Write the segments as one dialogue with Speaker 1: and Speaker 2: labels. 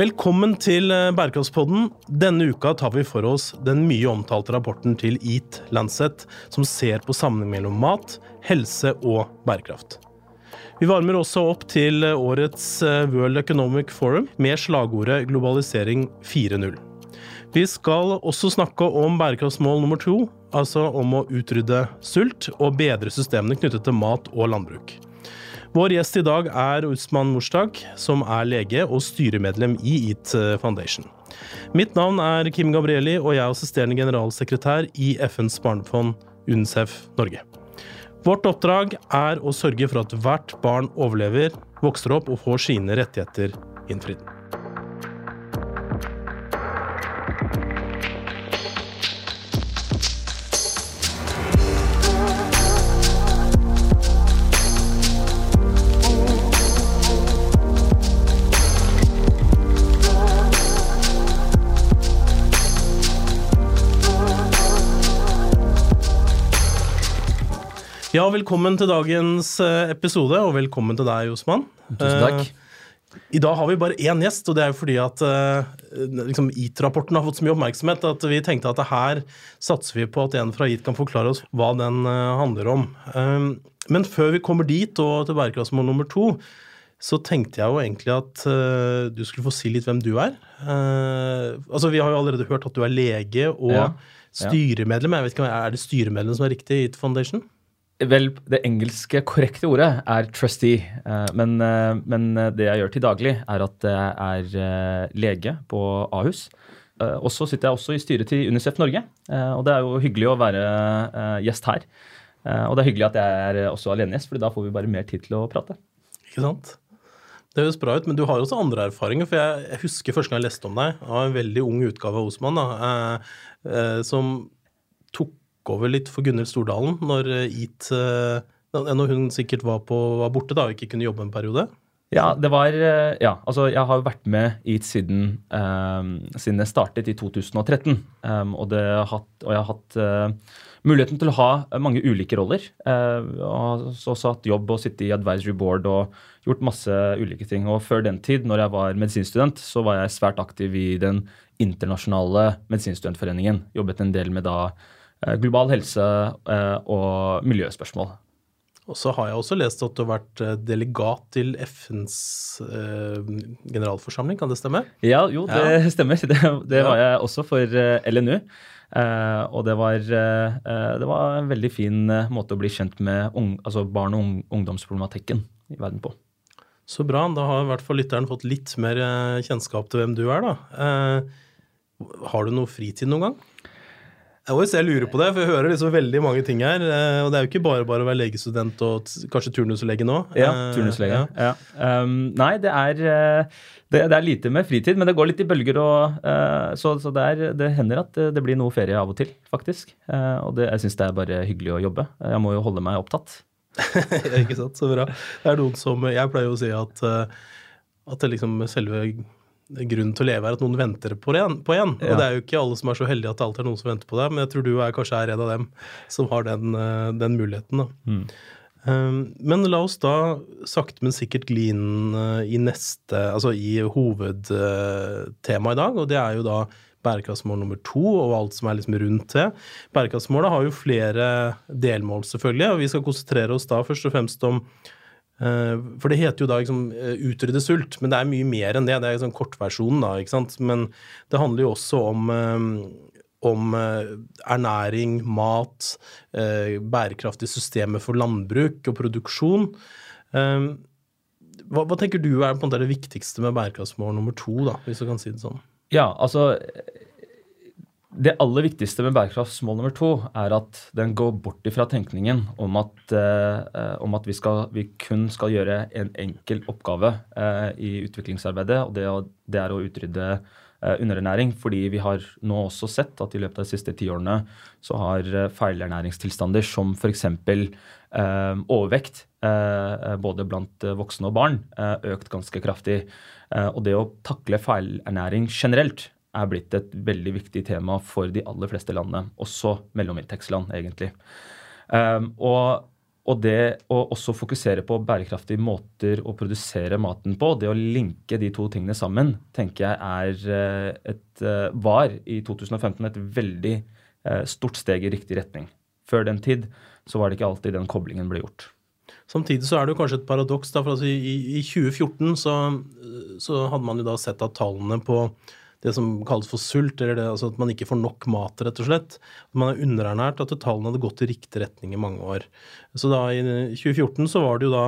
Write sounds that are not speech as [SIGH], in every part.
Speaker 1: Velkommen til eh, Bærekraftspodden. Denne uka tar vi for oss den mye omtalte rapporten til Eat Lancet, som ser på sammenheng mellom mat, helse og bærekraft. Vi varmer også opp til årets eh, World Economic Forum med slagordet 'Globalisering 4.0'. Vi skal også snakke om bærekraftsmål nummer to, altså om å utrydde sult og bedre systemene knyttet til mat og landbruk. Vår gjest i dag er Usman Mushtaq, som er lege og styremedlem i EAT Foundation. Mitt navn er Kim Gabrielli, og jeg er assisterende generalsekretær i FNs barnefond UNICEF Norge. Vårt oppdrag er å sørge for at hvert barn overlever, vokser opp og får sine rettigheter innfridd. Ja, velkommen til dagens eh, episode, og velkommen til deg, Josman.
Speaker 2: Tusen takk.
Speaker 1: Eh, I dag har vi bare én gjest, og det er jo fordi at uh, liksom EAT-rapporten har fått så mye oppmerksomhet at vi tenkte at her satser vi på at en fra EAT kan forklare oss hva den handler om. Um, men før vi kommer dit, og til bærekraftsmål nummer to, så tenkte jeg jo egentlig at du skulle få si litt hvem du er. altså, Vi har jo allerede hørt at du er lege og ja. styremedlem. Jeg vet ikke, Er det styremedlem som er riktig i EAT Foundation?
Speaker 2: Vel, det engelske korrekte ordet er trustee. Eh, men, eh, men, det jeg gjør til daglig, er at jeg er eh, lege på Ahus. Og så sitter jeg også i styret til Unicef Norge. Og det er jo hyggelig å være gjest her. Og det er hyggelig at jeg er også alenegjest, for da får vi bare mer tid til å prate.
Speaker 1: Ikke sant? Det høres bra ut, men du har også andre erfaringer. For jeg, husker første gang jeg leste om deg, av en veldig ung utgave av Osman, da, eh, som tok over litt for Gunhild Stordalen når EAT eh, Når hun sikkert var, på, var borte da og ikke kunne jobbe en periode?
Speaker 2: Ja, det var eh, Ja, altså jeg har jo vært med EAT siden, um, siden jeg startet i 2013. Um, og, hatt, og, jeg har hatt uh, muligheten til å ha mange ulike roller. Uh, og også hatt jobb og sittet i advisory board og gjort masse ulike ting. Og før den tid, når jeg var medisinstudent, så var jeg svært aktiv i den internasjonale medisinstudentforeningen. Jobbet en del med da Eh, global helse eh, og miljøspørsmål.
Speaker 1: Og så har jeg også lest at du har vært eh, delegat til FNs generalforsamling, kan det stemme?
Speaker 2: Ja, jo, det ja. [LAUGHS] stemmer. Det, det, var jeg også for LNU. og det var, det var, en veldig fin måte å bli kjent med ung, altså barn- og ungdomsproblematikken i verden på.
Speaker 1: Så bra. Da har i hvert fall lytteren fått litt mer kjennskap til hvem du er, da. har du noe fritid noen gang? Jeg lurer på det, for jeg hører liksom veldig mange ting her. Eh, og det er jo ikke bare bare å være legestudent og kanskje turnuslege nå.
Speaker 2: Ja, eh, turnuslege. Ja. Ja. Um, nei, det er, eh, det, det, er lite med fritid, men det går litt i bølger. Og, uh, så, så det, er, det, hender at det blir noe ferie av og til, faktisk. Uh, og jeg syns det er bare hyggelig å jobbe. Jeg må jo holde meg opptatt. [LAUGHS]
Speaker 1: ikke sant, så bra. Det er noen som Jeg pleier å si at, at det liksom selve grunnen til å leve er at noen venter på en. På en. Ja. Og det er jo ikke alle som er så heldige at det alltid er noen som venter på deg, men jeg tror du er kanskje er en av dem som har den, eh, den muligheten. Mm. Um, men la oss da sakte, men sikkert gli inn uh, i neste, altså i hovedtemaet i dag, og det er jo da bærekraftsmål nummer to og alt som er liksom rundt det. Bærekraftsmålet har jo flere delmål, selvfølgelig, og vi skal konsentrere oss da først og fremst om Eh, for det heter jo da liksom, eh, utrydde sult, men det er mye mer enn det. Det er liksom kortversjonen, da. ikke sant? Men det handler jo også om, eh, om ernæring, mat, bærekraftige systemer for landbruk og produksjon. Hva, hva tenker du er på en måte det viktigste med bærekraftsmål nummer to, da, hvis du kan si det sånn?
Speaker 2: Ja, altså det aller viktigste med bærekraftsmål nummer to er at den går bort ifra tenkningen om at, eh, om at vi, skal, vi, kun skal gjøre en enkel oppgave eh, i utviklingsarbeidet, og det, det, er å utrydde eh, underernæring. Fordi vi har nå også sett at i løpet av de siste tiårene så har eh, feilernæringstilstander som f.eks. Eh, overvekt, eh, både blant voksne og barn, økt ganske kraftig. og det å takle feilernæring generelt er blitt et veldig viktig tema for de aller fleste landene, også mellominntektsland, egentlig. Um, og, og det å også fokusere på bærekraftige måter å produsere maten på, det å linke de to tingene sammen, tenker jeg er et, var i 2015 et veldig stort steg i riktig retning. Før den tid så var det ikke alltid den koblingen ble gjort.
Speaker 1: Samtidig så er det jo kanskje et paradoks. for altså i, i, 2014 så, så, hadde man jo da sett at tallene på det som kalles for sult, eller det, altså at man ikke får nok mat, rett og slett. At man er underernært, at tallene hadde gått i riktig retning i mange år. Så da i 2014 så var det jo da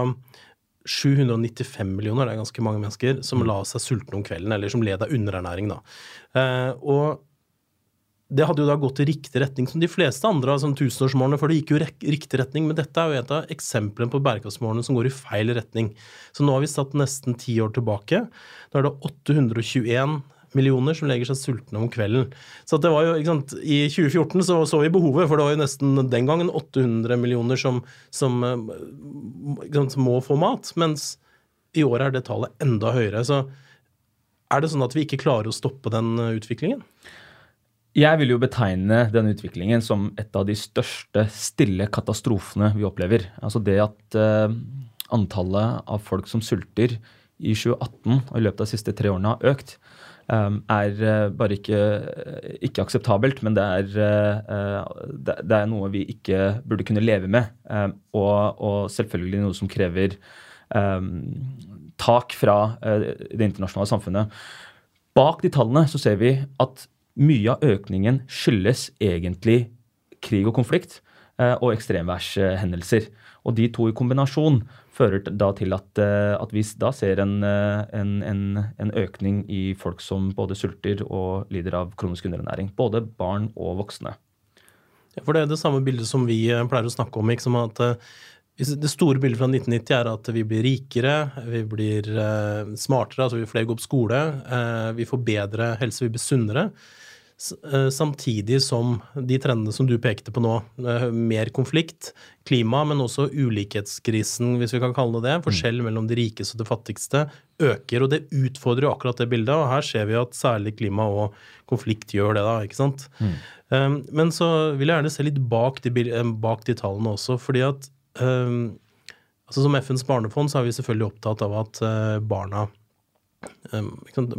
Speaker 1: 795 millioner, det er ganske mange mennesker, som mm. la seg sultne om kvelden, eller som led av underernæring, da. Eh, og det hadde jo da gått i riktig retning som de fleste andre av sånn tusenårsmålene, for det gikk jo i riktig retning. Men dette er jo et av eksemplene på bærekraftsmålene som går i feil retning. Så nå har vi satt nesten ti år tilbake. Da er det 821 millioner som legger seg sultne om kvelden. Så det var jo, ikke sant, I 2014 så, så vi behovet, for det var jo nesten den gangen 800 millioner som, som sant, må få mat. Mens i år er det tallet enda høyere. Så er det sånn at vi ikke klarer å stoppe den utviklingen?
Speaker 2: Jeg vil jo betegne denne utviklingen som et av de største stille katastrofene vi opplever. Altså det at uh, antallet av folk som sulter i 2018 og i løpet av de siste tre årene har økt, er uh, bare ikke, ikke, akseptabelt. Men det er, uh, det, er, noe vi ikke burde kunne leve med. Um, og, og, selvfølgelig noe som krever um, tak fra det internasjonale samfunnet. Bak de tallene så ser vi at mye av økningen skyldes egentlig krig og konflikt eh, og ekstremværshendelser. Og de to i kombinasjon fører da til at, eh, at vi da ser en, eh, en, en, en, økning i folk som både sulter og lider av kronisk underernæring. Både barn og voksne.
Speaker 1: Ja, for Det er det samme bildet som vi pleier å snakke om. ikke som at det store bildet fra 1990 er at vi blir rikere, vi blir smartere, altså vi flere gå på skole, vi får bedre helse, vi blir sunnere. Eh, samtidig som de trendene som du pekte på nå, eh, mer konflikt, klima, men også ulikhetskrisen, hvis vi kan kalle det det, forskjell mm. mellom de rikeste og de fattigste, øker. Og det utfordrer jo akkurat det bildet, og her ser vi at særlig klima og konflikt gjør det, da, ikke sant. Mm. Um, men så vil jeg gjerne se litt bak de, bak de tallene også, fordi at um, altså Som FNs barnefond så er vi selvfølgelig opptatt av at barna um,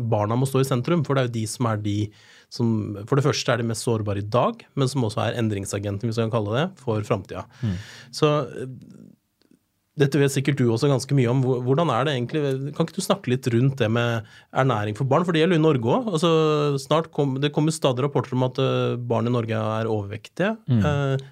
Speaker 1: Barna må stå i sentrum, for det er jo de som er de som for det første er de mest sårbare i dag, men som også er endringsagenten, hvis vi kan kalle det, for framtida. Mm. Så eh, dette vet sikkert du også ganske mye om. Hvordan er det egentlig Kan ikke du snakke litt rundt det med ernæring for barn? For det gjelder jo Norge òg. Altså, kom, det kommer stadig rapporter om at eh, barn i Norge er overvektige. Mm. Eh,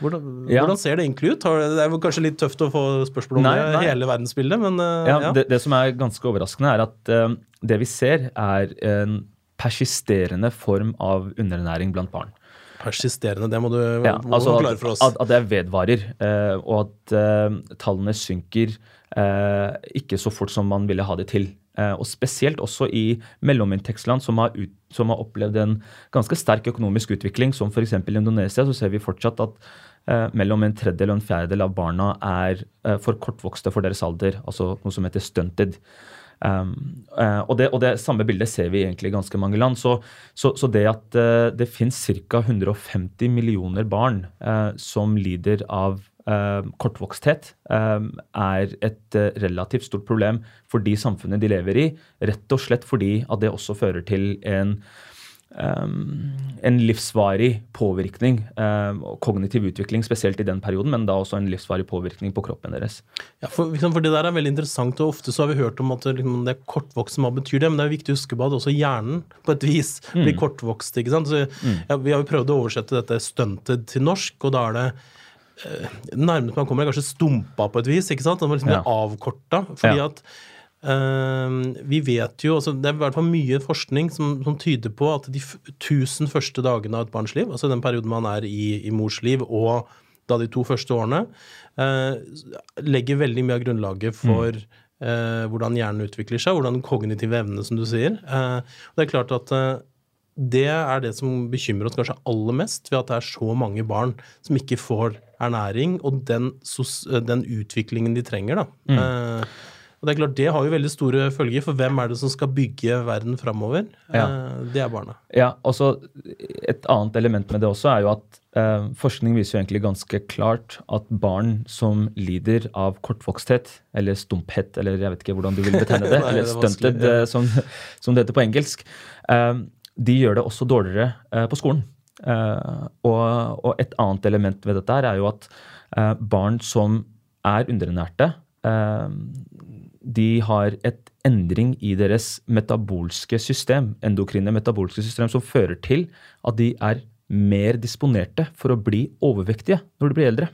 Speaker 1: hvordan, ja. hvordan, ser det egentlig ut? Det er kanskje litt tøft å få spørsmål om nei, nei. hele verdensbildet, men
Speaker 2: ja, ja. Det, det, som er ganske overraskende, er at uh, det vi ser, er en persisterende form av underernæring blant barn.
Speaker 1: Persisterende, det må du ja, altså klare for oss.
Speaker 2: At, at det vedvarer, eh, og at eh, tallene synker eh, ikke så fort som man ville ha det til. Eh, og spesielt også i mellominntektsland som har, ut, som har opplevd en ganske sterk økonomisk utvikling, som f.eks. Indonesia, så ser vi fortsatt at eh, mellom en tredjedel og en fjerdedel av barna er eh, for kortvokste for deres alder, altså noe som heter stunted. Um, og, det, og, det, samme bildet ser vi egentlig i ganske mange land. Så, så, så det at uh, det finnes ca. 150 millioner barn uh, som lider av kortvoksthet, um, er et relativt stort problem for de samfunnet de lever i. Rett og slett fordi at det også fører til en Um, en livsvarig påvirkning, um, kognitiv utvikling spesielt i den perioden, men da også en livsvarig påvirkning på kroppen deres.
Speaker 1: Ja, for, liksom, for, Det der er veldig interessant, og ofte så har vi hørt om at liksom, det er kortvokst, hva betyr det? Men det er viktig å huske på at også hjernen på et vis mm. blir kortvokst. ikke sant? Så, mm. ja, vi har jo prøvd å oversette dette stunted til norsk, og da er det eh, nærmest man kommer er kanskje stumpa på et vis. ikke sant? Må liksom blir ja. avkorta. fordi ja. at vi vet jo, altså Det er i hvert fall mye forskning som, som tyder på at de tusen første dagene av et barns liv, altså den perioden man er i, i mors liv, og da de to første årene, uh, legger veldig mye av grunnlaget for mm. uh, hvordan hjernen utvikler seg, hvordan den kognitive evne, som du sier. og det er klart at det er det som bekymrer oss kanskje aller mest, ved at det er så mange barn som ikke får ernæring, og den, den utviklingen de trenger. da. Mm. Og det er klart, det har jo veldig store følger, for hvem er det som skal bygge verden framover?
Speaker 2: Ja.
Speaker 1: Eh, Det er barna.
Speaker 2: Ja, og så Et annet element med det også er jo at eh, forskning viser jo egentlig ganske klart at barn som lider av kortvoksthet, eller stumphet, eller jeg vet ikke hvordan du vil betegne [LAUGHS] det,
Speaker 1: Nei,
Speaker 2: eller
Speaker 1: er
Speaker 2: stunted,
Speaker 1: ja.
Speaker 2: eh, som, som det heter på engelsk, eh, de gjør det også dårligere eh, på skolen. Eh, og, og et annet element ved dette er jo at eh, barn som er underernærte, de har et endring i deres metabolske system, endokrine metabolske system, som fører til at de er mer disponerte for å bli overvektige når de blir eldre.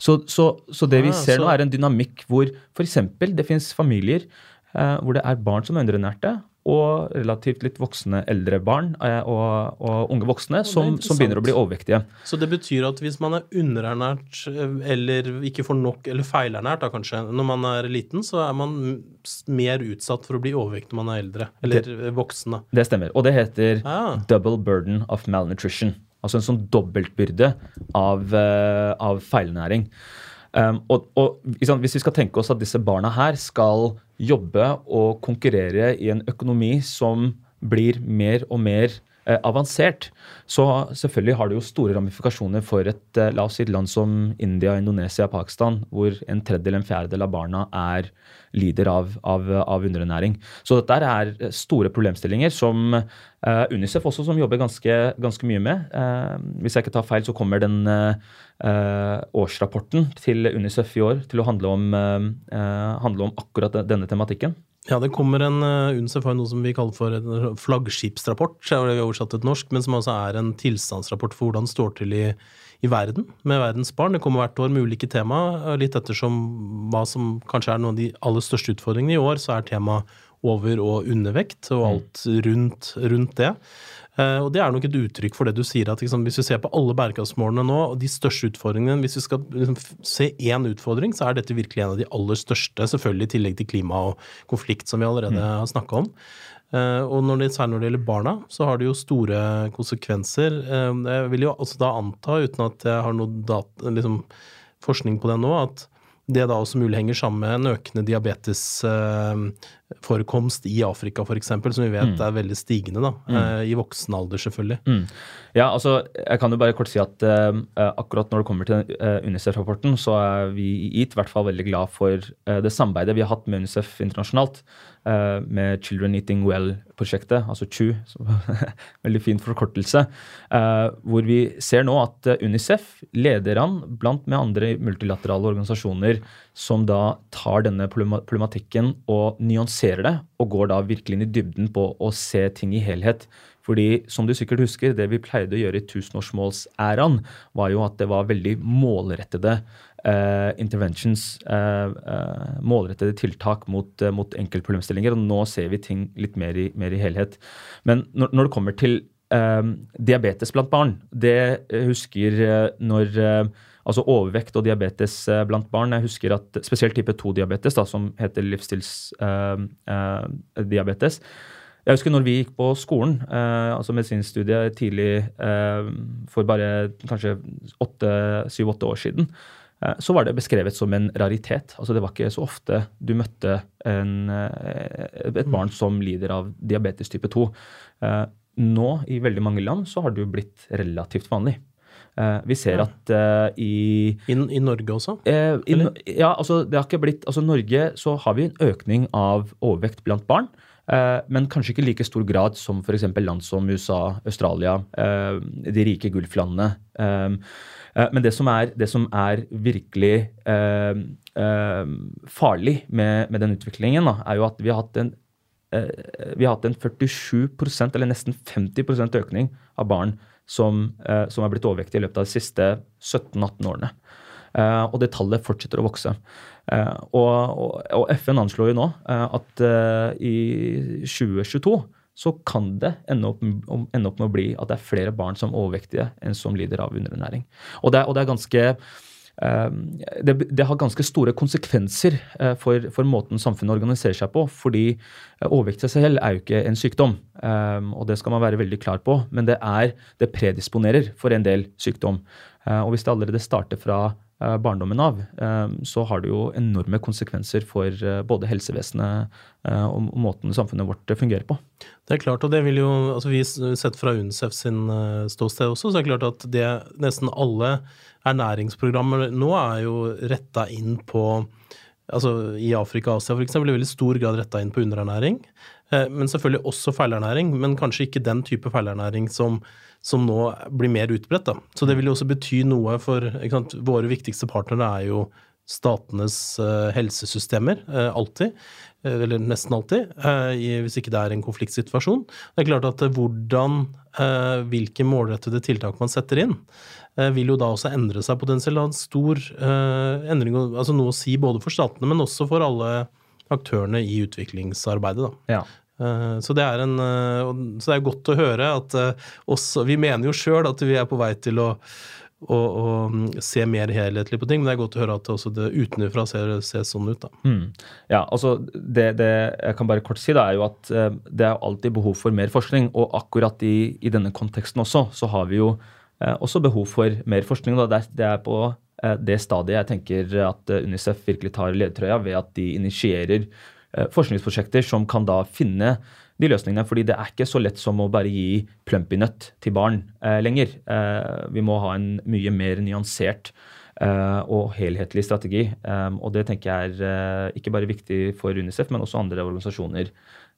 Speaker 2: Så, så, så det vi
Speaker 1: ja,
Speaker 2: ser nå, er en dynamikk hvor f.eks. det finnes familier eh, hvor det er barn som er underernærte, og relativt litt voksne eldre barn eh, og, og unge voksne som, som begynner å bli overvektige.
Speaker 1: Så det betyr at hvis man er underernært eh, eller ikke får nok, eller feilernært da kanskje, når man er liten, så er man mer utsatt for å bli overvektig når man er eldre, eller det, voksen. da.
Speaker 2: Det stemmer. Og det heter
Speaker 1: Ah.
Speaker 2: double burden of malnutrition. Altså en sånn dobbeltbyrde av, eh, av feilnæring. Um, og, og sant, Hvis vi skal tenke oss at disse barna her skal jobbe og konkurrere i en økonomi som blir mer og mer avansert, så selvfølgelig har det jo store ramifikasjoner for et eh, la oss si et land som India, Indonesia, Pakistan, hvor en tredjedel, en fjerdedel av barna er lider av, av, av underernæring. Så dette er eh, store problemstillinger som uh, Unicef også som jobber ganske, ganske mye med. Uh, hvis jeg ikke tar feil, så kommer den eh, eh, årsrapporten til Unicef i år til å handle om, eh, eh, handle om akkurat denne tematikken.
Speaker 1: Ja, det kommer en uh, UNICEF har noe som vi kaller for en flaggskipsrapport, er det oversatt til norsk, men som altså er en tilstandsrapport for hvordan det står til i, i verden med verdens barn. Det kommer hvert år med ulike tema, eh, litt ettersom hva som kanskje er noen av de aller største utfordringene. I år så er temaet over- og undervekt og alt rundt, rundt det. Eh, og det er nok et uttrykk for det du sier, at liksom, hvis vi ser på alle bærekraftsmålene nå, og de største utfordringene Hvis vi skal liksom, se én utfordring, så er dette virkelig en av de aller største, selvfølgelig i tillegg til klima og konflikt, som vi allerede har snakka om. Eh, og når det, særlig når det gjelder barna, så har det jo store konsekvenser. Eh, jeg vil jo også da anta, uten at jeg har noe data, liksom, forskning på det nå, at det da også mulig henger sammen med en økende diabetesforekomst i Afrika f.eks., som vi vet er veldig stigende da, mm. i voksen alder, selvfølgelig.
Speaker 2: Mm. Ja, altså, Jeg kan jo bare kort si at uh, akkurat når det kommer til uh, Unicef-rapporten, så er vi i IT i hvert fall veldig glad for uh, det samarbeidet vi har hatt med Unicef internasjonalt. Eh, med Children Eating Well-prosjektet, altså CHU, [LAUGHS] veldig fin forkortelse. eh, hvor vi ser nå at eh, Unicef leder an blant med andre multilaterale organisasjoner som da tar denne problematikken og nyanserer det, og går da virkelig inn i dybden på å se ting i helhet. Fordi, som du sikkert husker, det vi pleide å gjøre i tusenårsmålsæraen, var jo at det var veldig målrettede eh, interventions, eh, eh, målrettede tiltak mot, eh, mot enkeltproblemstillinger. Og nå ser vi ting litt mer i, mer i helhet. Men når, når det kommer til eh, diabetes blant barn, det eh, husker når Altså overvekt og diabetes blant barn. Jeg husker at spesielt type 2-diabetes, som heter livsstilsdiabetes. Jeg husker når vi gikk på skolen, eh, altså medisinstudiet tidlig eh, for bare kanskje syv-åtte år siden, eh, så var det beskrevet som en raritet. Altså Det var ikke så ofte du møtte en, eh, et barn som lider av diabetes type 2. Eh, nå, i veldig mange land, så har det jo blitt relativt vanlig. Eh, vi ser
Speaker 1: Ja.
Speaker 2: at eh, i
Speaker 1: I, I Norge også?
Speaker 2: Eh, i, ja, altså det har ikke blitt, altså Norge så har vi en økning av overvekt blant barn. Eh, men kanskje ikke i like stor grad som f.eks. land som USA, Australia, eh, de rike Gulflandene. Eh, men det som er, det som er virkelig farlig med, med den utviklingen, er jo at vi har hatt en vi har hatt en 47% eller nesten 50% økning av barn som, som er blitt overvektige i løpet av de siste 17-18 årene. Og det tallet fortsetter å vokse. Eh, og, og, FN anslår jo nå eh, at eh, i 2022 så kan det ende opp, ende opp med å bli at det er flere barn som er overvektige enn som lider av underernæring. Og det, og det er ganske det, det har ganske store konsekvenser for, for måten samfunnet organiserer seg på. Fordi overvekt seg selv er jo ikke en sykdom, og det skal man være veldig klar på. Men det, er, det predisponerer for en del sykdom. Og hvis det allerede starter fra barndommen av, eh, så har det jo enorme konsekvenser for eh, både helsevesenet og måten samfunnet vårt fungerer på.
Speaker 1: Det er klart, og det vil jo altså Vi sett fra UNICEF sin ståsted også, så er det klart at det nesten alle ernæringsprogrammer nå er jo retta inn på altså I Afrika og Asia f.eks. i veldig stor grad retta inn på underernæring. Men selvfølgelig også feilernæring, men kanskje ikke den type feilernæring som som nå blir mer utbredt. Da. Så det vil jo også bety noe for sant, Våre viktigste partnere er jo statenes uh, helsesystemer, uh, alltid. Uh, eller nesten alltid, hvis ikke det er en konfliktsituasjon. Det er klart at hvordan, hvilke målrettede tiltak man setter inn, vil jo da også endre seg potensielt. En stor endring, altså noe å si både for statene, men også for alle aktørene i utviklingsarbeidet. Da. Ja. Eh, så det, er en, eh, så det er godt å høre at eh, også Vi mener jo sjøl at vi er på vei til å, å, å, mm, se mer helhetlig på ting, men det er godt å høre at også det utenfra ser, ser sånn ut. da. Mm.
Speaker 2: Ja, altså det, det, jeg kan bare kort si, da, er jo at det er alltid behov for mer forskning. Og akkurat i, i denne konteksten også, så har vi jo også behov for mer forskning. Da. Det, er på det stadiet jeg tenker at Unicef virkelig tar ledertrøya ved at de initierer forskningsprosjekter som kan da finne de løsningene. fordi det er ikke så lett som å bare gi plumpinøtt til barn eh, lenger. Eh, vi må ha en mye mer nyansert eh, og helhetlig strategi. Eh, og det tenker jeg er eh, ikke bare viktig for UNICEF, men også andre organisasjoner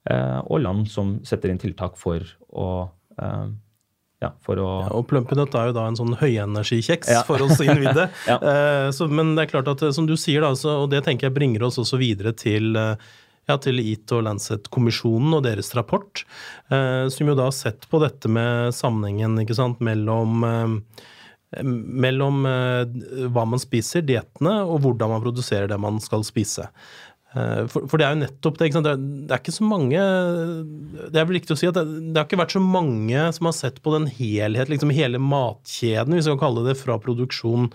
Speaker 2: og land som setter inn tiltak for å ja, for å
Speaker 1: ja, Og plumpenøtt er jo da en sånn høyenergikjeks ja. for oss innvidde. [LAUGHS] ja. men det er klart at som du sier, da, så, og det tenker jeg bringer oss også videre til ja, til EAT og Lancet-kommisjonen og deres rapport, eh, som jo da har sett på dette med sammenhengen ikke sant, mellom eh, mellom eh, hva man spiser, diettene, og hvordan man produserer det man skal spise. For, for, det er jo nettopp det. Ikke sant? Det, er, det er ikke så mange Det er vel riktig å si at det, det, har ikke vært så mange som har sett på den helhet, liksom hele matkjeden, hvis vi kan kalle det, fra produksjon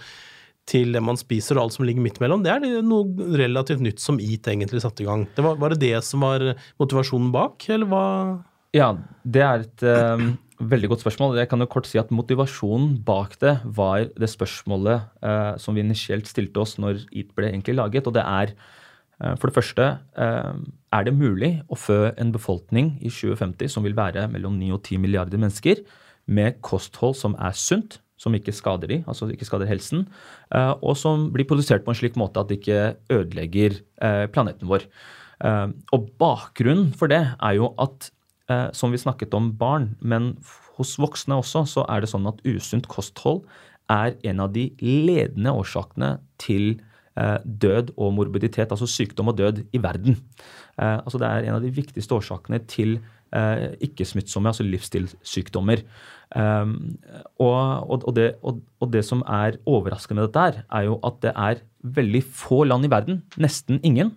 Speaker 1: til det man spiser og alt som ligger midt mellom, det er noe relativt nytt som EAT egentlig satte i gang. Det var, var, det det som var motivasjonen bak, eller hva?
Speaker 2: Ja, det er et um, veldig godt spørsmål. Jeg kan jo kort si at Motivasjonen bak det var det spørsmålet uh, som vi initielt stilte oss når EAT ble egentlig laget. Og det er uh, for det første uh, er det mulig å fø en befolkning i 2050 som vil være mellom 9 og 10 milliarder mennesker, med kosthold som er sunt, som ikke skader de, altså ikke skader helsen, eh, og som blir produsert på en slik måte at det ikke ødelegger eh, planeten vår. Eh, og bakgrunnen for det er jo at, som vi snakket om barn, men hos voksne også, så er det sånn at usunt kosthold er en av de ledende årsakene til død og morbiditet, altså sykdom og død, i verden. Altså det er en av de viktigste årsakene til ikke-smittsomme, altså livsstilssykdommer. Um, og, og, det, og, det, som er overraskende med dette, her, er jo at det er veldig få land i verden, nesten ingen,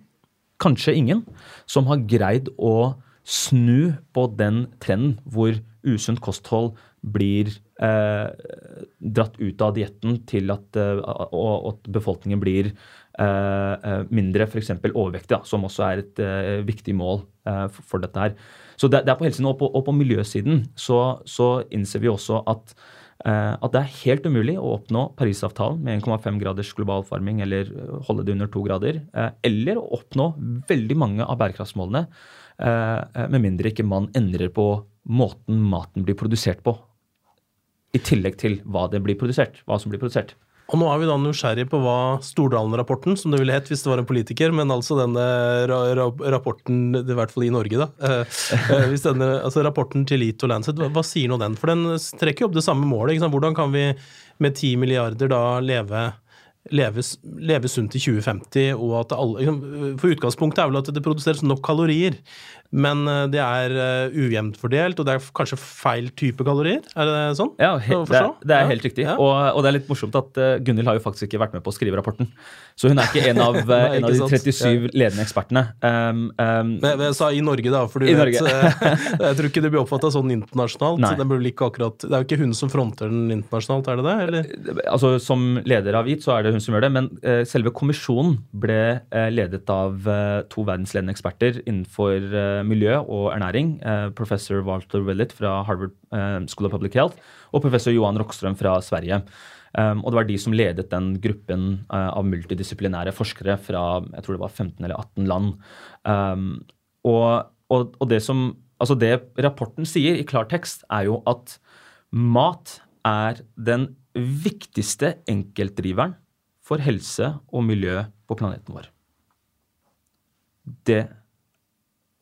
Speaker 2: kanskje ingen, som har greid å snu på den trenden hvor usunt kosthold blir eh, dratt ut av dietten til at, eh, og, at befolkningen blir eh, eh mindre f.eks. overvektig, som også er et eh, viktig mål eh, for, for, dette her. Så det, det er på helsiden og på, og på miljøsiden så, så, innser vi også at, eh, at det er helt umulig å oppnå Parisavtalen med 1,5 graders global oppvarming eller holde det under to grader, eh, eller å oppnå veldig mange av bærekraftsmålene, eh, med mindre ikke man endrer på måten maten blir produsert på. I tillegg til hva blir produsert, hva som blir produsert.
Speaker 1: Og nå er vi da nysgjerrige på hva Stordalen-rapporten, som det ville hett hvis det var en politiker, men altså denne ra ra rapporten, i hvert fall i Norge, da. Eh, eh, denne, altså Rapporten til Elite og Lancet, hva, hva, sier nå den? For den trekker jo opp det samme målet. Hvordan kan vi med 10 milliarder da leve leve, leve, sunt i 2050, og at alle For utgangspunktet er vel at det produseres nok kalorier men eh, det er uh, ujevnt fordelt, og det er kanskje feil type kalorier? Er det sånn?
Speaker 2: Ja, he, det, er, det, er, helt riktig. Ja. Og, og, det er litt morsomt at uh, Gunhild har jo faktisk ikke vært med på å skrive rapporten. Så hun er ikke en av, [LAUGHS] Nei, en av de 37 ja. ledende ekspertene. Um,
Speaker 1: um, men, jeg sa i Norge, da, for du vet. [LAUGHS] [LAUGHS] Jeg tror ikke det blir oppfatta sånn internasjonalt. Så Det, ikke akkurat, det er jo ikke hun som fronter den internasjonalt, er det det? Eller?
Speaker 2: Altså, Som leder av IT, så er det hun som gjør det, men uh, selve kommisjonen ble uh, ledet av to verdensledende eksperter innenfor miljø og ernæring. professor Walter Willett fra Harvard School of Public Health og professor Johan Rockstrøm fra Sverige. Um, og det var de som ledet den gruppen av multidisiplinære forskere fra jeg tror det var 15 eller 18 land. Og, og, og det som Altså det rapporten sier i klartekst, er jo at mat er den viktigste enkeltdriveren for helse og miljø på planeten vår. Det,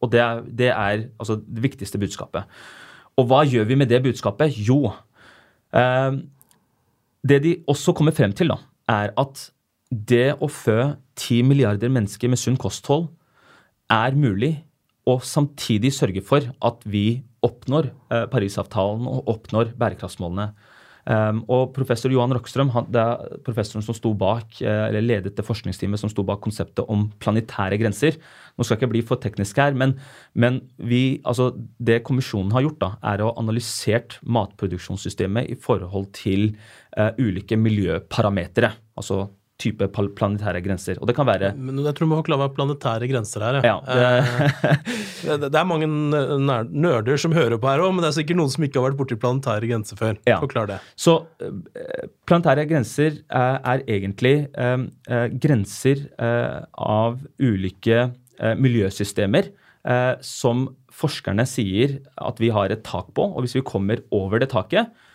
Speaker 2: og det er, det er altså det viktigste budskapet. Og hva gjør vi med det budskapet? Jo, eh, det de også kommer frem til, da, er at det å fø 10 milliarder mennesker med sunn kosthold er mulig og samtidig sørge for at vi oppnår eh, Parisavtalen og oppnår bærekraftsmålene. Um, og Professor Johan Rockstrøm han, det er professoren som sto bak, eh, eller ledet det forskningsteamet som sto bak konseptet om planetære grenser. Nå skal jeg ikke bli for teknisk her, men, men vi, altså det kommisjonen har gjort, da, er å analysert matproduksjonssystemet i forhold til uh, ulike miljøparametere. Altså type planetære grenser. Og det kan være
Speaker 1: Men Jeg tror du må forklare meg planetære grenser her. Ja. ja det... det er mange nerder som hører på her òg, men det er sikkert noen som ikke har vært borti planetære grenser før. Ja. Forklar det.
Speaker 2: Så eh, planetære grenser er, er egentlig uh, uh, grenser eh, av ulike miljøsystemer som forskerne sier at vi har et tak på, og hvis vi kommer over det taket, Eh,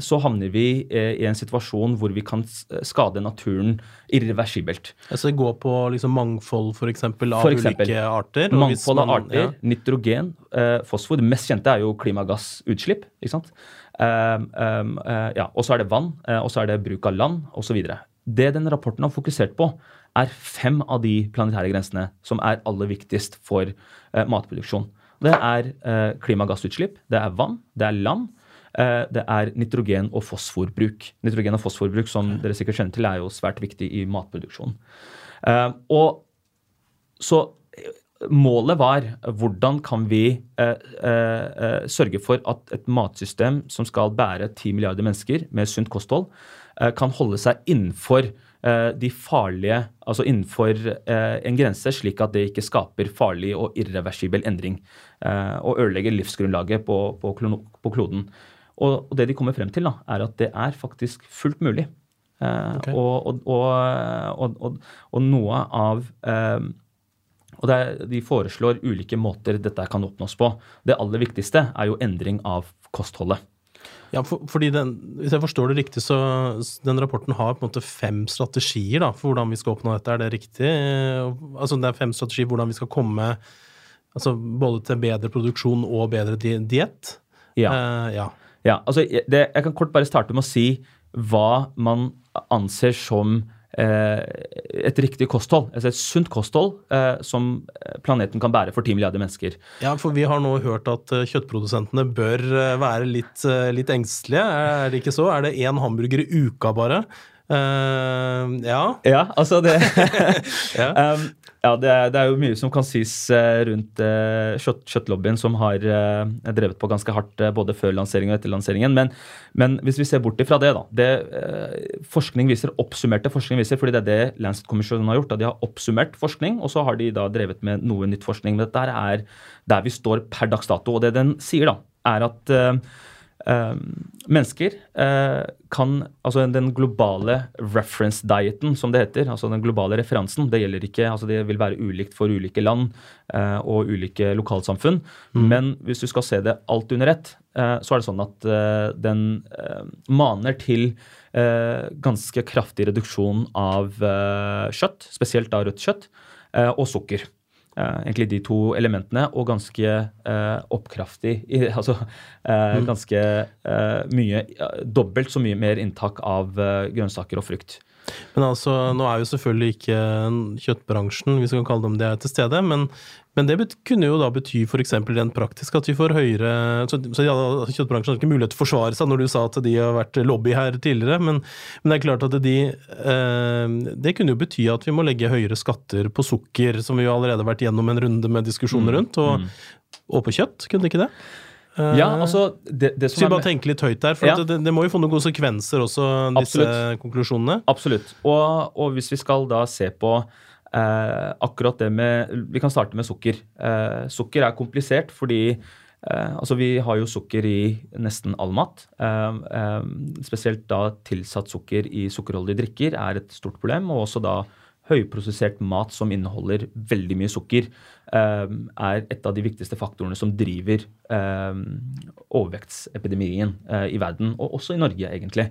Speaker 2: så havner vi eh, i en situasjon hvor vi kan skade naturen irreversibelt.
Speaker 1: Altså går på liksom mangfold for eksempel, av for eksempel, ulike arter?
Speaker 2: Mangfold man, av arter, ja. nitrogen, eh, fosfor. Det mest kjente er jo klimagassutslipp. ikke sant? Um, um, uh, ja, og så er det vann, og så er det bruk av land osv. Det den rapporten har fokusert på, er fem av de planetære grensene som er aller viktigst for matproduksjon. Det er klimagassutslipp, det er vann, det er land, Eh, det er nitrogen- og fosforbruk. Nitrogen- og fosforbruk, som dere sikkert kjenner til, er jo svært viktig i matproduksjon. Eh, og så eh, Målet var hvordan kan vi eh, eh, sørge for at et matsystem som skal bære 10 milliarder mennesker med sunt kosthold, eh, kan holde seg innenfor de farlige Altså innenfor en grense, slik at det ikke skaper farlig og irreversibel endring. og ødelegger livsgrunnlaget på, på, på kloden. Og, og, det de kommer frem til, da, er at det er faktisk fullt mulig. Eh, okay. og, og, og, noe av eh, og er, De foreslår ulike måter dette kan oppnås på. Det aller viktigste er jo endring av kostholdet.
Speaker 1: Ja, for, fordi den, Hvis jeg forstår det riktig, så den rapporten har på en måte fem strategier da, for hvordan vi skal oppnå dette. Er det riktig? Altså Det er fem strategier hvordan vi skal komme altså både til bedre produksjon og bedre diett?
Speaker 2: Ja. Uh, ja. Ja, altså det, Jeg kan kort bare starte med å si hva man anser som eh, et riktig kosthold. Altså et sunt kosthold eh, som planeten kan bære for 10 milliarder mennesker.
Speaker 1: Ja, for vi har nå hørt at uh, kjøttprodusentene bør uh, være litt, uh, litt, engstelige. Er det ikke så? Er det én hamburger i uka bare? Ja.
Speaker 2: Ja, altså det [LAUGHS] ja. Um, ja, det er, det er, jo mye som kan sies eh, rundt uh, kjøtt, kjøttlobbyen, som har uh, drevet på ganske hardt uh, både før lanseringen og etter lanseringen. Men, men, hvis vi ser bort ifra det, da det forskning viser, Oppsummerte forskning viser, fordi det er det Lancet-kommisjonen har gjort. da De har oppsummert forskning, og så har de da drevet med noe nytt forskning. Men dette er der vi står per dags dato. Og det den sier, da, er at Uh, mennesker uh, kan Altså den globale reference-dieten, som det heter, altså den globale referansen, det gjelder ikke altså Det vil være ulikt for ulike land uh, og ulike lokalsamfunn. Mm. Men hvis du skal se det alt under ett, så er det sånn at den maner til ganske kraftig reduksjon av kjøtt, spesielt da rødt kjøtt, og sukker. Uh, egentlig de to elementene, og ganske uh, oppkraftig. [LAUGHS] Altså uh, mm. ganske mye Dobbelt så mye mer inntak av grønnsaker og frukt.
Speaker 1: Men altså, nå er jo selvfølgelig ikke kjøttbransjen vi skal kalle dem det til stede, men, men det kunne jo da bety f.eks. rent praktisk at vi får høyere Så, så ja, kjøttbransjen har ikke mulighet til å forsvare seg når du sa at de har vært lobby her tidligere, men, men det er klart at de eh, Det kunne jo bety at vi må legge høyere skatter på sukker, som vi jo allerede har vært gjennom en runde med diskusjoner mm, rundt, og, mm. og på kjøtt, kunne det ikke det?
Speaker 2: Ja, altså det, det
Speaker 1: Så vi bare
Speaker 2: tenker
Speaker 1: tenke litt høyt der, for
Speaker 2: Ja.
Speaker 1: det, det må jo få noen konsekvenser også, disse
Speaker 2: Absolutt.
Speaker 1: konklusjonene.
Speaker 2: Absolutt. Og, og hvis vi skal da se på eh, akkurat det med Vi kan starte med sukker. Eh, sukker er komplisert fordi eh, altså vi har jo sukker i nesten all mat. Eh, eh, spesielt da tilsatt sukker i sukkerholdige drikker er et stort problem. Og også da høyprosessert mat som inneholder veldig mye sukker, eh, er et av de viktigste faktorene som driver overvektsepidemien i verden, og også i Norge, egentlig.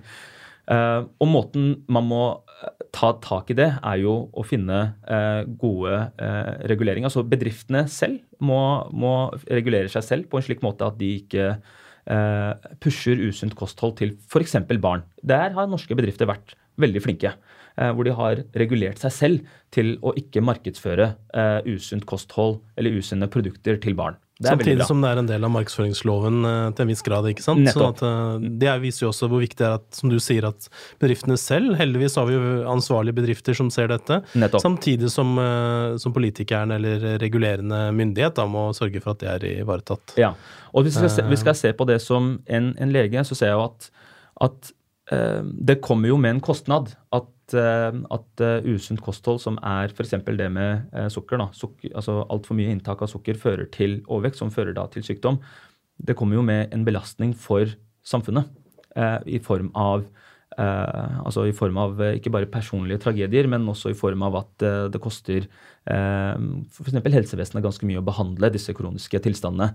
Speaker 2: Eh, og måten man må eh, ta tak i det, er jo å finne eh, gode reguleringer. Altså bedriftene selv må, må regulere seg selv på en slik måte at de ikke pusher usunt kosthold til f.eks. barn. Der har norske bedrifter vært veldig flinke. hvor de har regulert seg selv til å ikke markedsføre usunt kosthold eller usunne produkter til barn.
Speaker 1: Samtidig som det er en del av markedsføringsloven eh, til en viss grad. ikke sant?
Speaker 2: Nettopp.
Speaker 1: Sånn at, eh, det er- viser jo også hvor viktig det er at, som du sier, at bedriftene selv Heldigvis har vi jo ansvarlige bedrifter som ser dette.
Speaker 2: Nettopp.
Speaker 1: Samtidig som, eh, som politikeren eller regulerende myndighet da må sørge for at det er ivaretatt.
Speaker 2: Ja, og hvis vi skal se, vi skal se på det som en, en lege, så ser jeg jo at, at det kommer jo med en kostnad at, uh, at eh, usunt kosthold, som er f.eks. det med eh, sukker, da, sukker altså altfor mye inntak av sukker fører til overvekt, som fører da til sykdom, det kommer jo med en belastning for samfunnet eh, i form av eh, altså i form av eh, ikke bare personlige tragedier, men også i form av at eh, det koster eh, f.eks. helsevesenet ganske mye å behandle disse kroniske tilstandene.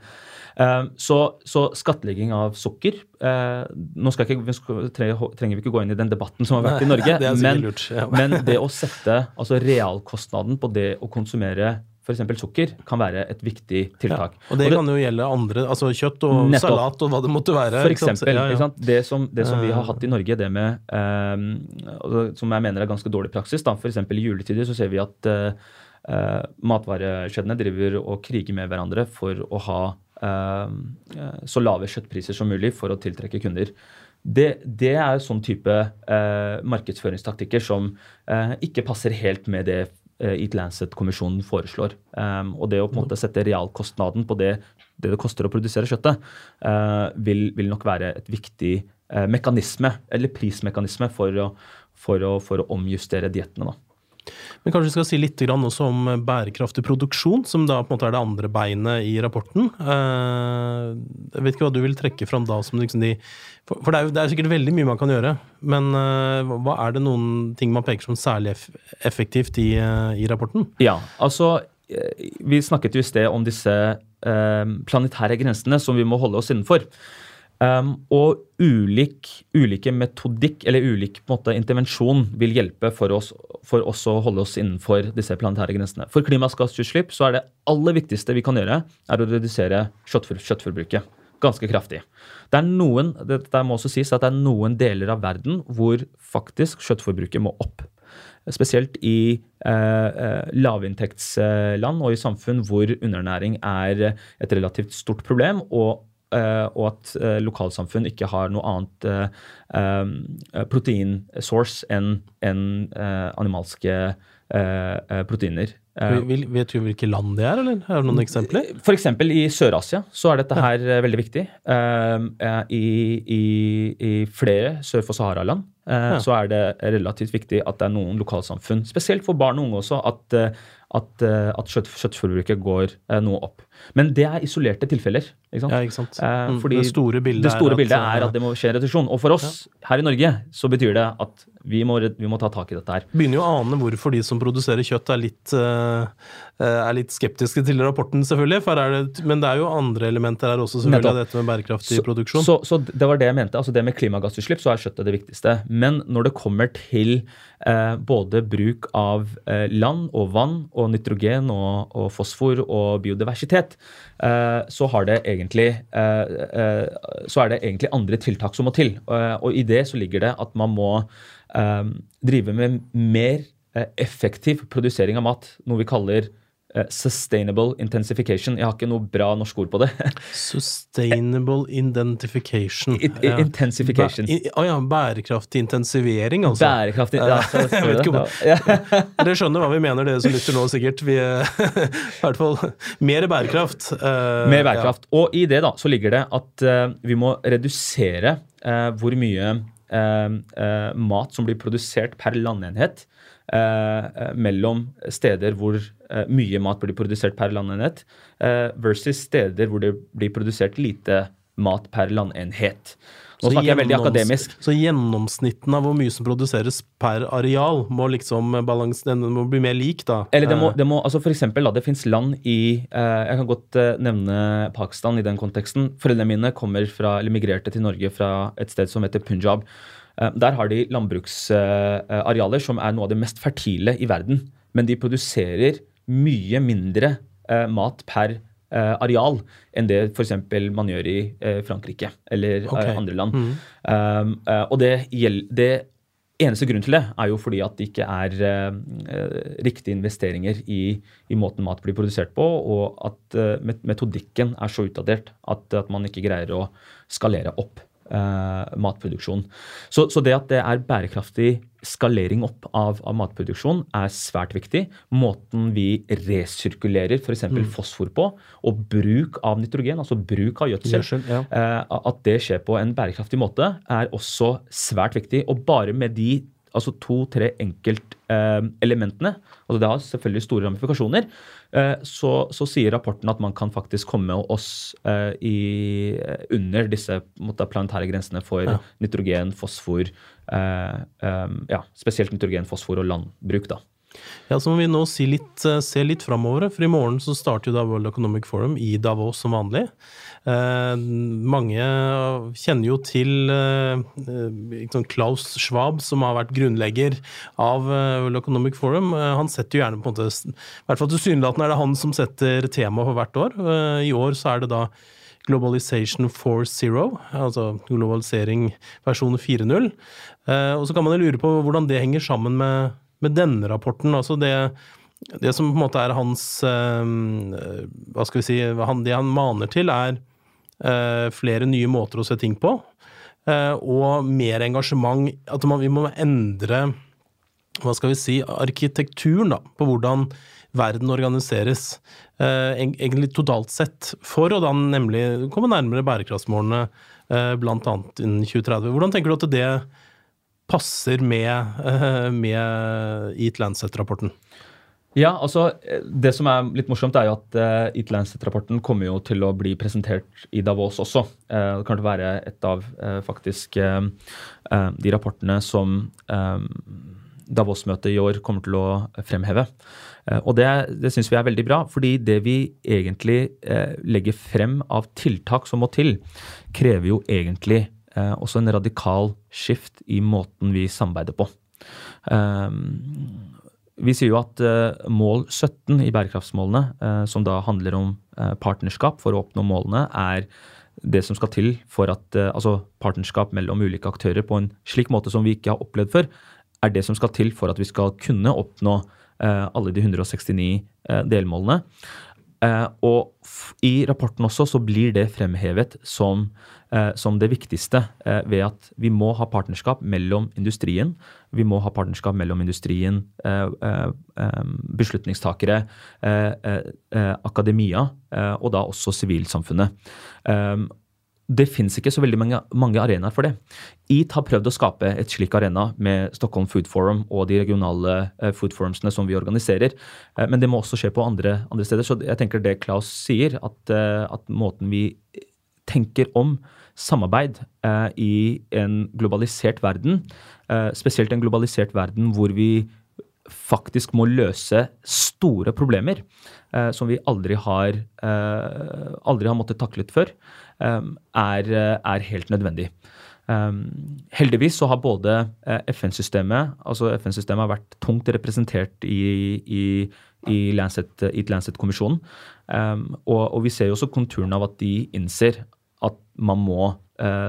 Speaker 2: Eh, så, så skattlegging av sukker eh, Nå skal ikke, vi skal, trenger vi ikke gå inn i den debatten som har vært i [LAUGHS] Norge,
Speaker 1: det er
Speaker 2: men,
Speaker 1: lurt. Ja.
Speaker 2: men det å sette altså realkostnaden på det å konsumere f.eks. sukker kan være et viktig tiltak.
Speaker 1: Og det kan jo gjelde andre, altså kjøtt og
Speaker 2: Nettopp.
Speaker 1: salat og hva det måtte være.
Speaker 2: For eksempel,
Speaker 1: Ja, ja.
Speaker 2: Det, som, det som vi har
Speaker 1: Eh.
Speaker 2: hatt i Norge, det med eh, Som jeg mener er ganske dårlig praksis. da, F.eks. i juletider så ser vi at eh, eh, matvarekjedene driver og kriger med hverandre for å ha eh, eh, så lave kjøttpriser som mulig for å tiltrekke kunder. Det, det er sånn type markedsføringstaktikker som ikke passer helt med det eh, Eat Lancet-kommisjonen foreslår. Um, og det å på en måte sette realkostnaden på det det, det koster å produsere kjøttet, uh, vil, vil nok være et viktig uh, mekanisme, eller prismekanisme, for å, for å, for å omjustere diettene. da.
Speaker 1: Men kanskje vi skal si litt også om bærekraftig produksjon, som da på en måte er det andre beinet i rapporten. Eh, Jeg vet ikke hva du vil trekke fram da som liksom de For det er det er sikkert veldig mye man kan gjøre, men eh, hva er det noen ting man peker som særlig effektivt i, eh, i rapporten?
Speaker 2: Ja, altså Vi snakket jo i sted om disse planetære grensene som vi må holde oss innenfor. Um, og ulik, ulike metodikk eller ulik måte, intervensjon vil hjelpe for oss, for oss å holde oss innenfor disse planetære grensene. For klimagassutslipp så er det aller viktigste vi kan gjøre, er å redusere kjøttfor, kjøttforbruket ganske kraftig. Det er noen, det, må også sies at det er noen deler av verden hvor faktisk kjøttforbruket må opp. Spesielt i eh, eh, lavinntektsland og i samfunn hvor underernæring er et relativt stort problem. og og at eh, lokalsamfunn ikke har noe annet eh, eh, proteinsource enn eh, animalske eh, eh, proteiner. Eh,
Speaker 1: Vet du hvilke land det er, eller er det noen eksempler?
Speaker 2: eksempel i Sør-Asia så er dette her ja. veldig viktig. Eh, eh, I, i, I flere sør for Sahara-land eh,
Speaker 1: Ja.
Speaker 2: så er det relativt viktig at det er noen lokalsamfunn, spesielt for barn og unge også, at, eh, at, eh, at kjøtt, kjøttforbruket går eh, noe opp. Men det er isolerte tilfeller. ikke sant?
Speaker 1: Ja, ikke sant?
Speaker 2: Eh,
Speaker 1: Mm,
Speaker 2: fordi
Speaker 1: det store bildet,
Speaker 2: det store bildet
Speaker 1: at,
Speaker 2: er at det må skje en retusjon. Og for oss her i Norge så betyr det at vi må, vi må ta tak i dette her.
Speaker 1: begynner jo å ane hvorfor de som produserer kjøtt er litt, eh, er litt skeptiske til rapporten, selvfølgelig. For er det, men det er jo andre elementer her også, selvfølgelig,
Speaker 2: Nettopp.
Speaker 1: av dette med bærekraftig produksjon.
Speaker 2: Så, så det var det jeg mente. altså Det med klimagassutslipp så er kjøttet det viktigste. Men når det kommer til eh, både bruk av eh, land og vann og nitrogen og, og fosfor og biodiversitet, eh, så egentlig eh, eh, så er det egentlig andre tiltak som må til. Og i det så ligger det at man må drive med mer effektiv produsering av mat. Noe vi kaller sustainable intensification. Jeg har ikke noe bra norsk ord på det.
Speaker 1: Sustainable identification.
Speaker 2: It, it, Intensification.
Speaker 1: Å oh, ja, bærekraftig intensivering, altså.
Speaker 2: Bærekraftig, ja, [LAUGHS]
Speaker 1: jeg vet ikke om, ja. Dere skjønner hva vi mener, dere som lytter nå, sikkert. Vi, [LAUGHS] I hvert fall mer bærekraft.
Speaker 2: Uh, mer bærekraft. Og i det da, så ligger det at uh, vi må redusere uh, hvor mye mat som blir produsert per landenhet Eh, eh, mellom steder hvor eh, mye mat blir produsert per landenhet, versus steder hvor det blir produsert lite mat per landenhet. Nå snakker jeg veldig akademisk.
Speaker 1: Så gjennomsnitten av hvor mye som produseres per areal, må liksom balans, den må bli mer lik, da?
Speaker 2: Eller det må, det må altså for eksempel, da, det fins land i eh, Jeg kan godt eh, nevne Pakistan i den konteksten. Foreldrene mine kommer fra, eller migrerte til Norge fra et sted som heter Punjab. Eh, der har de landbruksarealer som er noe av det mest fertile i verden. Men de produserer mye mindre eh, mat per eh, areal enn det f.eks. man gjør i Frankrike eller okay. andre land. Mm. Um, og det, det eneste grunnen til det er jo fordi at det ikke er uh, riktige investeringer i, i, måten mat blir produsert på, og at metodikken er så utdatert at, at, man ikke greier å skalere opp uh, matproduksjon. Så, så, det at det er bærekraftig skalering opp av, av, matproduksjon, er svært viktig. Måten vi resirkulerer f.eks. Mm. fosfor på, og bruk av nitrogen, altså bruk av gjødsel, ja. eh, at det skjer på en bærekraftig måte, er også svært viktig. Og bare med de altså to-tre enkeltelementene, eh, altså det har selvfølgelig store ramifikasjoner, eh, så, så, sier rapporten at man kan faktisk komme oss eh, i, under disse måtte, planetære grensene for ja. nitrogen, fosfor, eh, um, ja, spesielt nitrogen, fosfor og landbruk. da.
Speaker 1: Ja, Så må vi nå si litt, eh, se litt framover, for i morgen så starter jo da World Economic Forum i Davos som vanlig. Eh, mange kjenner jo til eh, sånn Klaus Schwab, som har vært grunnlegger av eh, World Economic Forum. Eh, han setter jo gjerne på en måte I hvert fall tilsynelatende er det han som setter temaet for hvert år. Eh, I år så er det da Globalization 4.0, altså globalisering versjon 4.0. Og så kan man jo lure på hvordan det henger sammen med med denne rapporten. altså det, det som på en måte er hans uh, Hva skal vi si han, Det han maner til, er uh, flere nye måter å se ting på. Uh, og mer engasjement. At man, vi må endre hva skal vi si, arkitekturen da, på hvordan verden organiseres. egentlig totalt sett. For å da nemlig komme nærmere bærekraftsmålene, bl.a. innen 2030. Hvordan tenker du at det passer med, eh, med Eat Lancet-rapporten?
Speaker 2: Ja, altså Det som er litt morsomt, er jo at uh, Eat Lancet-rapporten kommer jo til å bli presentert i Davos også. Uh, det kan være et av uh, faktisk uh, de rapportene som Davos-møtet i år kommer til å fremheve. og det, det syns vi er veldig bra, fordi det vi egentlig legger frem av tiltak som må til, krever jo egentlig eh, også en radikal skift i måten vi samarbeider på. Eh, vi sier jo at eh, mål 17 i bærekraftsmålene, eh, som da handler om eh, partnerskap for å oppnå målene, er det som skal til for at eh, altså partnerskap mellom ulike aktører på en slik måte som vi ikke har opplevd før, er det som skal til for at vi skal kunne oppnå alle de 169 delmålene. Eh, og i rapporten også så blir det fremhevet som, eh, som det viktigste eh, ved at vi må ha partnerskap mellom industrien, vi må ha partnerskap mellom industrien, beslutningstakere, akademia og da også sivilsamfunnet det fins ikke så veldig mange, mange, arenaer for det. EAT har prøvd å skape et slik arena med Stockholm Food Forum og de regionale uh, food forumsene som vi organiserer. Uh, men det må også skje på andre, andre, steder. Så jeg tenker det Klaus sier, at, uh, at måten vi tenker om samarbeid i en globalisert verden, spesielt en globalisert verden hvor vi faktisk må løse store problemer eh, som vi aldri har, eh, aldri har måttet taklet før, eh, er, er, helt nødvendig. Um, heldigvis så har både FN-systemet altså FN-systemet har vært tungt representert i, i, i Lancet, Lancet-kommisjonen. Um, og, og, vi ser jo også konturen av at de innser at man må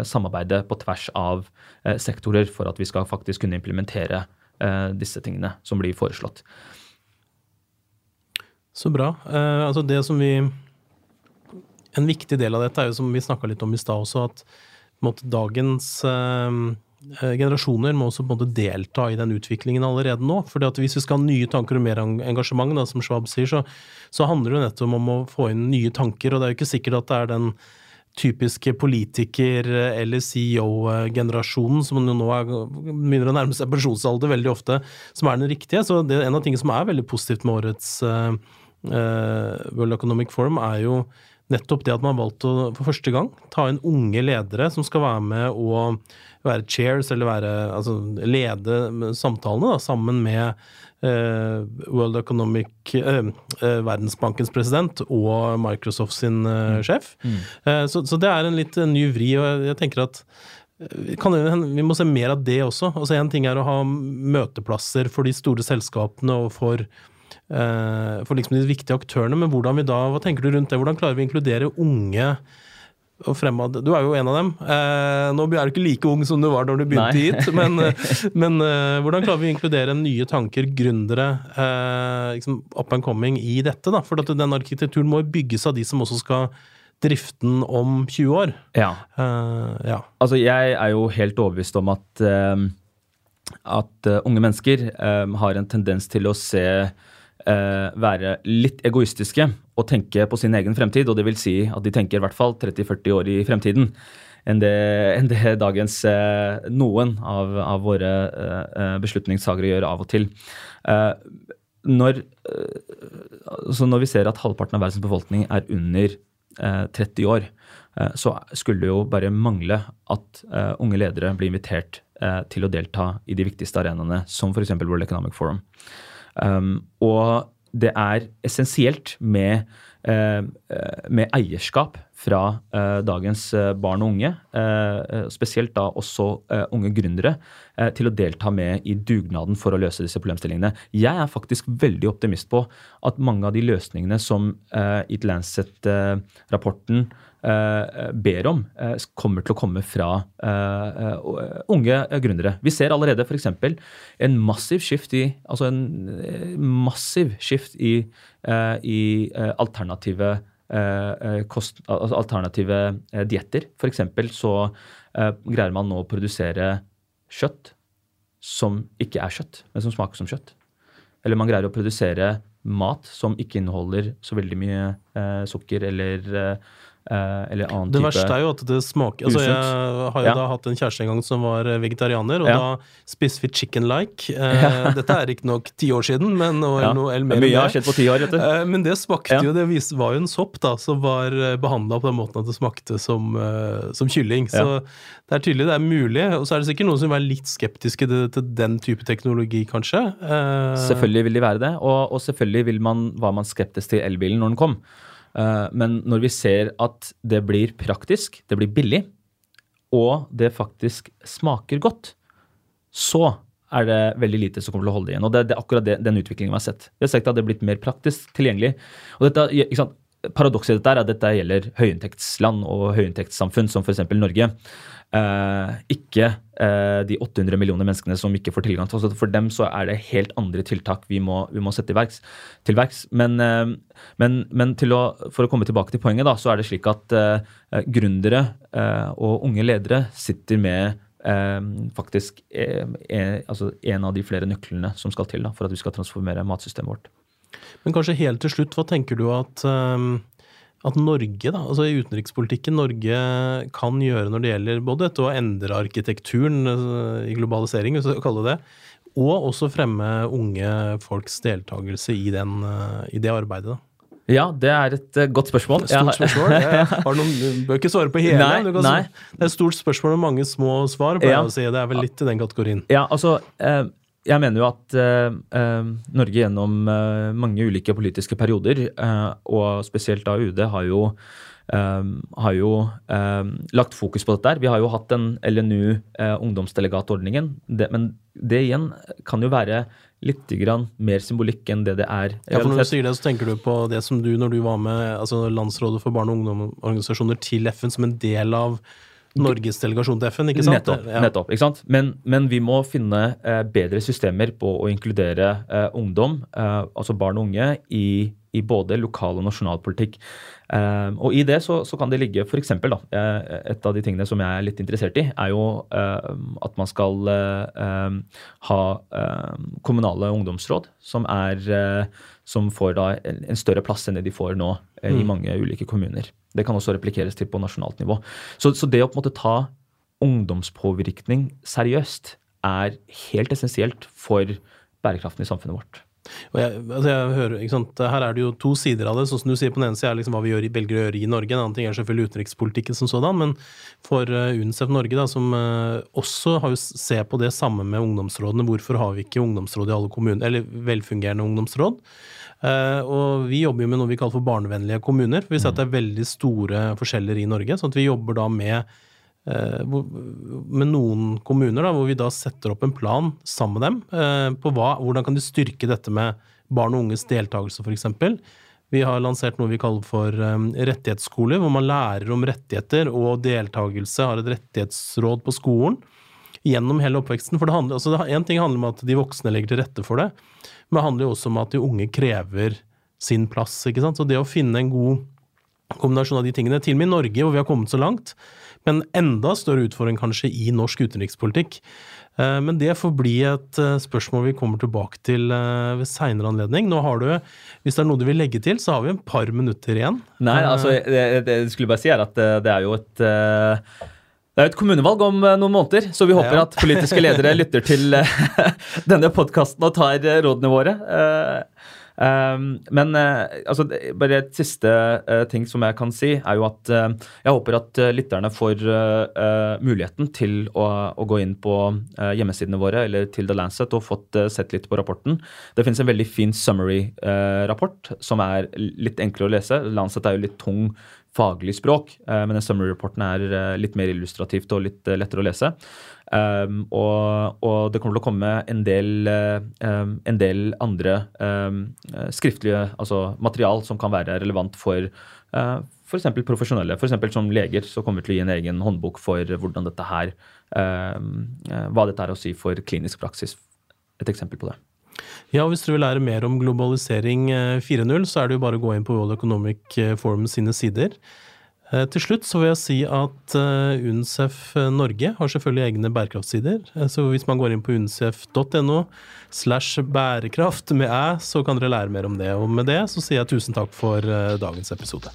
Speaker 2: samarbeide på tvers av sektorer for at vi skal faktisk kunne implementere uh, disse tingene som blir foreslått.
Speaker 1: Så bra. Eh, altså det som vi En viktig del av dette er jo som vi snakka litt om i stad også, at måte, dagens eh, eh, generasjoner må også på en måte delta i den utviklingen allerede nå. fordi at Hvis vi skal ha nye tanker og mer engasjement, da, som Schwab sier, så, så handler det nettopp om å få inn nye tanker. og Det er jo ikke sikkert at det er den typiske politiker- eller CEO-generasjonen, som nå er, begynner å nærme seg pensjonsalder veldig ofte, som er den riktige. Så det, en av tingene som er veldig positivt med årets uh, World Economic Forum, er jo nettopp det at man har valgt å for første gang ta inn unge ledere som skal være med og være chairs, eller være, altså, lede samtalene da, sammen med World Economic uh, uh, Verdensbankens president og Microsoft sin uh, sjef. Mm. Så, så, det er en litt ny vri, og jeg, jeg tenker at kan, vi må se mer av det også. Altså En ting er å ha møteplasser for de store selskapene og for, for liksom de viktige aktørene, men hvordan vi da, hva tenker du rundt det? Hvordan klarer vi å inkludere unge og fremad Du er jo en av dem. Eh, nå er du ikke like ung som du var da du begynte Nei. hit, men, eh, [LAUGHS] men eh, hvordan klarer vi å inkludere nye tanker, gründere, eh, liksom up and coming i dette? da? For den arkitekturen må bygges av de som også skal drifte den om 20 år.
Speaker 2: Ja. Eh, ja. Altså, jeg er jo helt overbevist om at, eh, at unge mennesker har en tendens til å se være litt egoistiske og tenke på sin egen fremtid, og det vil si at de tenker i hvert fall 30-40 år i fremtiden enn det, enn det dagens eh, noen av, av våre eh, beslutningstagere gjør av og til. Eh, når, altså når, vi ser at halvparten av verdens befolkning er under 30 år, så skulle det jo bare mangle at unge ledere blir invitert til å delta i de viktigste arenaene, som f.eks. World Economic Forum. Um, og det er essensielt med, uh, med eierskap fra eh, dagens eh, barn og unge, spesielt da også unge gründere, til å delta med i dugnaden for å løse disse problemstillingene. Jeg er faktisk veldig optimist på at mange av de løsningene som It Lancet-rapporten ber om, kommer til å komme fra unge gründere. Vi ser allerede f.eks. en massiv skift i altså en massiv skift i, i alternative kost, altså alternative dietter. F.eks. så greier man nå å produsere kjøtt som ikke er kjøtt, men som smaker som kjøtt. Eller man greier å produsere mat som ikke inneholder så veldig mye eh, sukker eller eh, Eh, eller annen
Speaker 1: det type Det verste er jo at det smaker altså Jeg har jo ja. da hatt en kjæreste en gang som var eh, vegetarianer, og ja. da spiste vi chicken-like. Eh, [LAUGHS] dette er riktignok ti år siden, men ja. noe, eller mer
Speaker 2: Mye har skjedd på ti år, vet du.
Speaker 1: Eh, men det smakte jo Det var jo en sopp da, som var eh, behandla på den måten at det smakte som, som kylling. Så det er tydelig det er mulig. Og så er det sikkert noen som vil være litt skeptiske til, til den type teknologi, kanskje.
Speaker 2: Selvfølgelig vil de være det, og, og selvfølgelig vil man, var man skeptisk til elbilen når den kom. Eh, men når vi ser at det blir praktisk, det blir billig, og det faktisk smaker godt, så er det veldig lite som kommer til å holde det igjen. Og det, det er akkurat det, den utviklingen vi har sett. Vi har sett at det er blitt mer praktisk tilgjengelig. Og dette, ikke sant, Paradokset i dette er at dette gjelder høyinntektsland og høyinntektssamfunn, som f.eks. Norge. Eh, ikke eh, de 800 millioner menneskene som ikke får tilgang til For dem så er det helt andre tiltak vi må, vi må sette til verks. Men, eh, men, men å, for å komme tilbake til poenget, da, så er det slik at eh, gründere eh, og unge ledere sitter med eh, faktisk altså en av de flere nøklene som skal til da, for at vi skal transformere matsystemet vårt.
Speaker 1: Men kanskje helt til slutt, hva tenker du at um at Norge, da, altså i utenrikspolitikken, Norge kan gjøre når det gjelder både dette å endre arkitekturen eh, i globalisering, hvis vi skal kalle det det, og også fremme unge folks deltakelse i, den, eh, i det arbeidet? da?
Speaker 2: Ja, det er et uh, godt spørsmål.
Speaker 1: Stort spørsmål. Jeg [LAUGHS] har noen, du bør ikke svare på hele. Nei, nei. Det er et stort spørsmål og mange små svar. Ja. Si. Det er vel litt i den kategorien.
Speaker 2: Ja, altså... Jeg mener jo at uh, uh, Norge gjennom uh, mange ulike politiske perioder, og spesielt da UD, har jo, har jo lagt fokus på dette. her. Vi har jo hatt den LNU ungdomsdelegatordningen, det, men det igjen kan jo være litt mer symbolikk enn det det er.
Speaker 1: Ja, for Når du sier det, så tenker du på det som du, når du var med altså Landsrådet for barne- og ungdomsorganisasjoner til FN som en del av Norges delegasjon til FN, ikke sant?
Speaker 2: Nettopp. Ja. nettopp ikke sant? Men, men, vi må finne eh, bedre systemer på å inkludere eh, ungdom, eh, altså barn og unge, i, i både lokal og nasjonal politikk. Uh, og i det så, så kan det ligge f.eks. da, et av de tingene som jeg er litt interessert i, er jo uh, at man skal ha kommunale ungdomsråd som, er, som får da en, større plass enn det de får nå mm. i mange ulike kommuner. Det kan også replikeres til på nasjonalt nivå. Så, så det å på en måte ta ungdomspåvirkning seriøst er helt essensielt for bærekraften i samfunnet vårt.
Speaker 1: Jeg, altså jeg hører, Her er det jo to sider av det. sånn som du sier På den ene siden er liksom hva vi gjør, velger å gjøre i Norge. En annen ting er selvfølgelig utenrikspolitikken som sådan. Men for uh, UNICEF Norge, da, som uh, også har jo ser på det samme med ungdomsrådene. Hvorfor har vi ikke ungdomsråd i alle kommuner, eller velfungerende ungdomsråd? Uh, og vi jobber jo med noe vi kaller for barnevennlige kommuner. for Vi ser at det er veldig store forskjeller i Norge. sånn at vi jobber da med med noen kommuner, da, hvor vi da setter opp en plan sammen med dem eh, på hva, hvordan kan de styrke dette med barn og unges deltakelse, f.eks. Vi har lansert noe vi kaller for um, rettighetsskoler, hvor man lærer om rettigheter og deltakelse, har et rettighetsråd på skolen gjennom hele oppveksten. For det altså En ting handler om at de voksne legger til rette for det, men det handler jo også om at de unge krever sin plass. ikke sant? Så det å finne en god kombinasjon av de tingene, til og med i Norge, hvor vi har kommet så langt, men enda større utfordring kanskje i norsk utenrikspolitikk. Eh, men det får bli et eh, spørsmål vi kommer tilbake til eh, ved seinere anledning. Nå har du, Hvis det er noe du vil legge til, så har vi en par minutter igjen.
Speaker 2: Nei, altså, det, jeg skulle bare si at det er jo et det er et kommunevalg om noen måneder, så vi håper ja. at politiske ledere lytter til [LAUGHS] denne podkasten og tar rådene våre. Um, men uh, altså, bare et siste uh, ting som jeg kan si, er jo at uh, jeg håper at lytterne får muligheten til å, å, gå inn på hjemmesidene våre eller til The Lancet og fått sett litt på rapporten. Det finnes en veldig fin summary-rapport som er litt enklere å lese. Lancet er jo litt tung faglig språk, men den summary-rapporten er litt mer illustrativt og litt lettere å lese. Um, og, og, det kommer til å komme en del, um, en del andre um, skriftlige altså material som kan være relevant for uh, f.eks. profesjonelle. For som leger så kommer vi til å gi en egen håndbok for hvordan dette her, hva dette er å si for klinisk praksis. Et eksempel på det.
Speaker 1: Ja, og Hvis du vil lære mer om globalisering 4.0, så er det jo bare å gå inn på World Economic Forum sine sider. Eh, til slutt så vil jeg si at eh, UNCEF eh, Norge har selvfølgelig egne bærekraftsider. Så hvis man går inn på uncef.no slash bærekraft med æ, så kan dere lære mer om det. Og med det så sier jeg tusen takk for dagens episode.